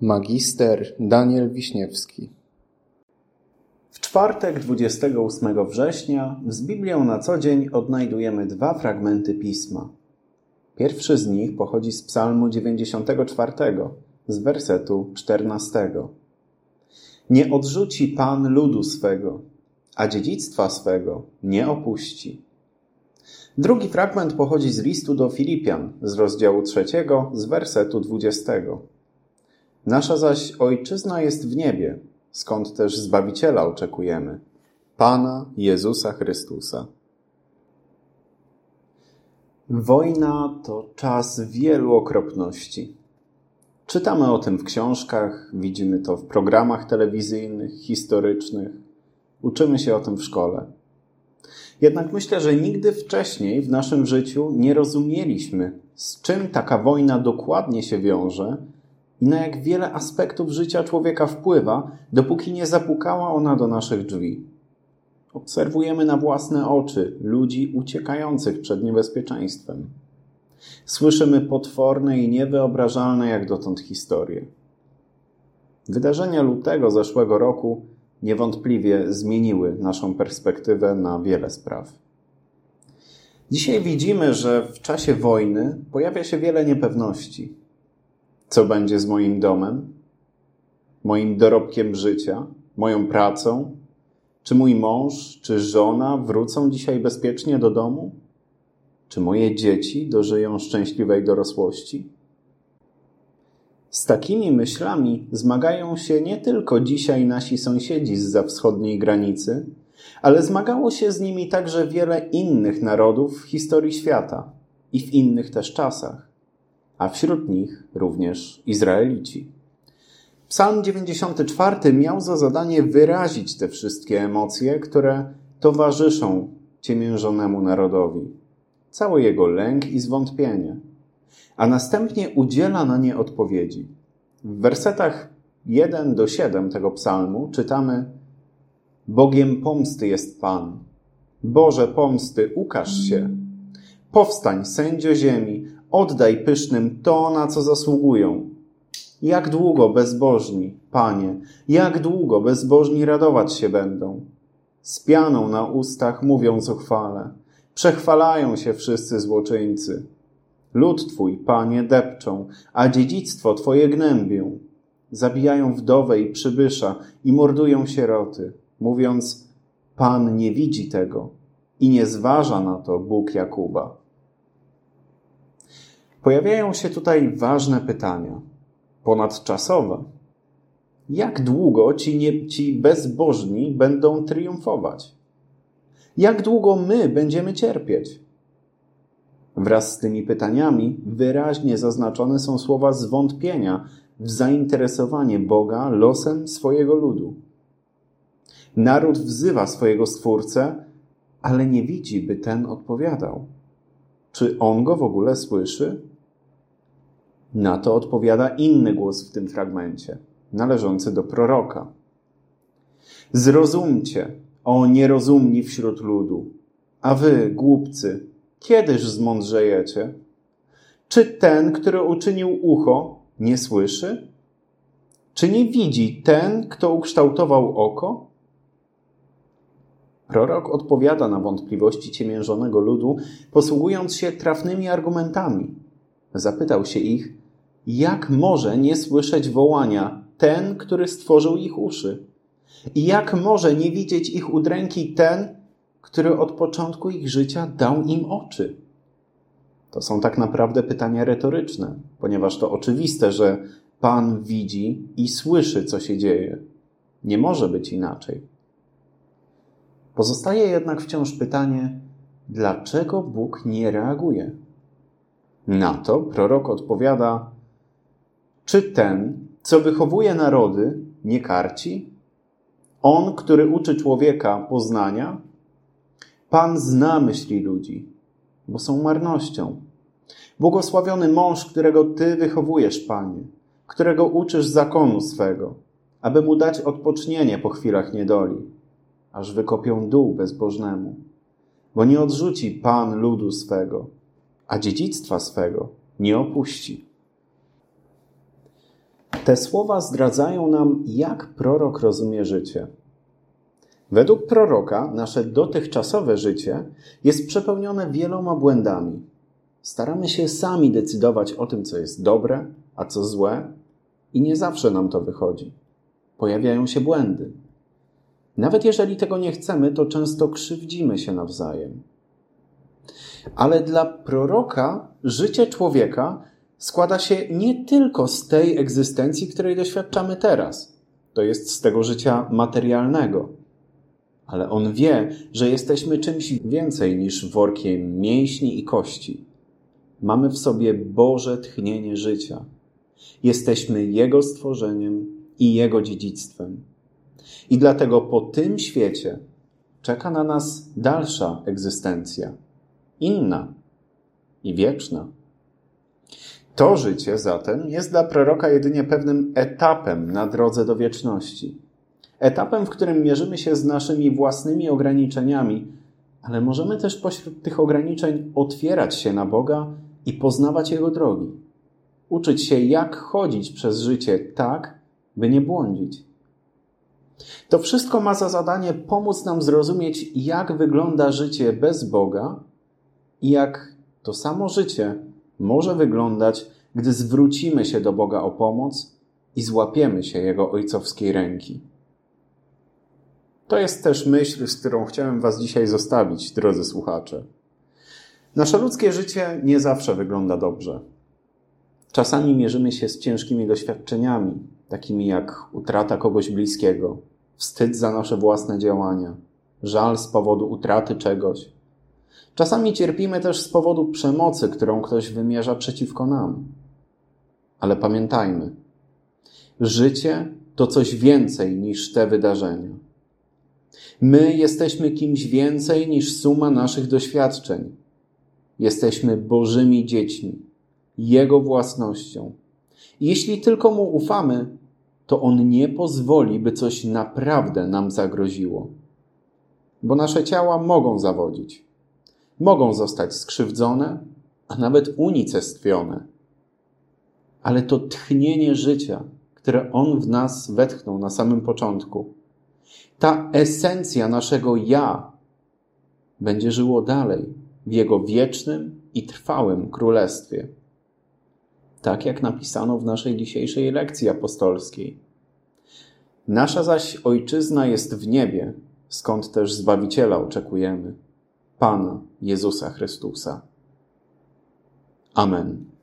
Magister Daniel Wiśniewski W czwartek 28 września z Biblią na co dzień odnajdujemy dwa fragmenty pisma. Pierwszy z nich pochodzi z Psalmu 94, z wersetu 14. Nie odrzuci Pan ludu swego, a dziedzictwa swego nie opuści. Drugi fragment pochodzi z listu do Filipian, z rozdziału 3, z wersetu 20. Nasza zaś ojczyzna jest w niebie, skąd też Zbawiciela oczekujemy, Pana Jezusa Chrystusa. Wojna to czas wielu okropności. Czytamy o tym w książkach, widzimy to w programach telewizyjnych, historycznych, uczymy się o tym w szkole. Jednak myślę, że nigdy wcześniej w naszym życiu nie rozumieliśmy, z czym taka wojna dokładnie się wiąże i na jak wiele aspektów życia człowieka wpływa, dopóki nie zapukała ona do naszych drzwi. Obserwujemy na własne oczy ludzi uciekających przed niebezpieczeństwem. Słyszymy potworne i niewyobrażalne jak dotąd historie. Wydarzenia lutego zeszłego roku niewątpliwie zmieniły naszą perspektywę na wiele spraw. Dzisiaj widzimy, że w czasie wojny pojawia się wiele niepewności. Co będzie z moim domem, moim dorobkiem życia, moją pracą? Czy mój mąż, czy żona wrócą dzisiaj bezpiecznie do domu? Czy moje dzieci dożyją szczęśliwej dorosłości? Z takimi myślami zmagają się nie tylko dzisiaj nasi sąsiedzi z za wschodniej granicy, ale zmagało się z nimi także wiele innych narodów w historii świata i w innych też czasach, a wśród nich również Izraelici. Psalm 94 miał za zadanie wyrazić te wszystkie emocje, które towarzyszą ciemiężonemu narodowi, cały jego lęk i zwątpienie a następnie udziela na nie odpowiedzi. W wersetach 1 do 7 tego psalmu czytamy: Bogiem pomsty jest Pan. Boże pomsty, ukaż się. Powstań, sędzio ziemi, oddaj pysznym to, na co zasługują. Jak długo bezbożni, Panie, jak długo bezbożni radować się będą? Z pianą na ustach mówiąc o chwale. Przechwalają się wszyscy złoczyńcy. Lud Twój, Panie, depczą, a dziedzictwo Twoje gnębią. Zabijają wdowę i przybysza i mordują sieroty, mówiąc, Pan nie widzi tego i nie zważa na to Bóg Jakuba. Pojawiają się tutaj ważne pytania, ponadczasowe. Jak długo ci, nie, ci bezbożni będą triumfować? Jak długo my będziemy cierpieć? Wraz z tymi pytaniami wyraźnie zaznaczone są słowa zwątpienia w zainteresowanie Boga losem swojego ludu. Naród wzywa swojego Stwórcę, ale nie widzi, by ten odpowiadał. Czy on go w ogóle słyszy? Na to odpowiada inny głos w tym fragmencie, należący do proroka. Zrozumcie, o nierozumni wśród ludu, a wy, głupcy, Kiedyż zmądrzejecie? Czy ten, który uczynił ucho, nie słyszy? Czy nie widzi ten, kto ukształtował oko? Prorok odpowiada na wątpliwości ciemiężonego ludu, posługując się trafnymi argumentami. Zapytał się ich, jak może nie słyszeć wołania ten, który stworzył ich uszy? I jak może nie widzieć ich udręki ten, który od początku ich życia dał im oczy? To są tak naprawdę pytania retoryczne, ponieważ to oczywiste, że Pan widzi i słyszy, co się dzieje. Nie może być inaczej. Pozostaje jednak wciąż pytanie, dlaczego Bóg nie reaguje? Na to prorok odpowiada: Czy ten, co wychowuje narody, nie karci? On, który uczy człowieka poznania, Pan zna myśli ludzi, bo są marnością. Błogosławiony mąż, którego Ty wychowujesz, Panie, którego uczysz zakonu swego, aby mu dać odpocznienie po chwilach niedoli, aż wykopią dół bezbożnemu. Bo nie odrzuci Pan ludu swego, a dziedzictwa swego nie opuści. Te słowa zdradzają nam, jak prorok rozumie życie. Według proroka nasze dotychczasowe życie jest przepełnione wieloma błędami. Staramy się sami decydować o tym, co jest dobre, a co złe, i nie zawsze nam to wychodzi. Pojawiają się błędy. Nawet jeżeli tego nie chcemy, to często krzywdzimy się nawzajem. Ale dla proroka życie człowieka składa się nie tylko z tej egzystencji, której doświadczamy teraz. To jest z tego życia materialnego. Ale on wie, że jesteśmy czymś więcej niż workiem mięśni i kości. Mamy w sobie Boże tchnienie życia. Jesteśmy Jego stworzeniem i Jego dziedzictwem. I dlatego po tym świecie czeka na nas dalsza egzystencja, inna i wieczna. To życie zatem jest dla proroka jedynie pewnym etapem na drodze do wieczności. Etapem, w którym mierzymy się z naszymi własnymi ograniczeniami, ale możemy też pośród tych ograniczeń otwierać się na Boga i poznawać Jego drogi. Uczyć się, jak chodzić przez życie tak, by nie błądzić. To wszystko ma za zadanie pomóc nam zrozumieć, jak wygląda życie bez Boga i jak to samo życie może wyglądać, gdy zwrócimy się do Boga o pomoc i złapiemy się Jego ojcowskiej ręki. To jest też myśl, z którą chciałem Was dzisiaj zostawić, drodzy słuchacze. Nasze ludzkie życie nie zawsze wygląda dobrze. Czasami mierzymy się z ciężkimi doświadczeniami, takimi jak utrata kogoś bliskiego, wstyd za nasze własne działania, żal z powodu utraty czegoś. Czasami cierpimy też z powodu przemocy, którą ktoś wymierza przeciwko nam. Ale pamiętajmy, życie to coś więcej niż te wydarzenia. My jesteśmy kimś więcej niż suma naszych doświadczeń. Jesteśmy Bożymi dziećmi, Jego własnością. Jeśli tylko Mu ufamy, to On nie pozwoli, by coś naprawdę nam zagroziło. Bo nasze ciała mogą zawodzić, mogą zostać skrzywdzone, a nawet unicestwione. Ale to tchnienie życia, które On w nas wetchnął na samym początku, ta esencja naszego ja będzie żyło dalej w Jego wiecznym i trwałym królestwie tak jak napisano w naszej dzisiejszej lekcji apostolskiej. Nasza zaś ojczyzna jest w niebie, skąd też Zbawiciela oczekujemy, Pana Jezusa Chrystusa. Amen.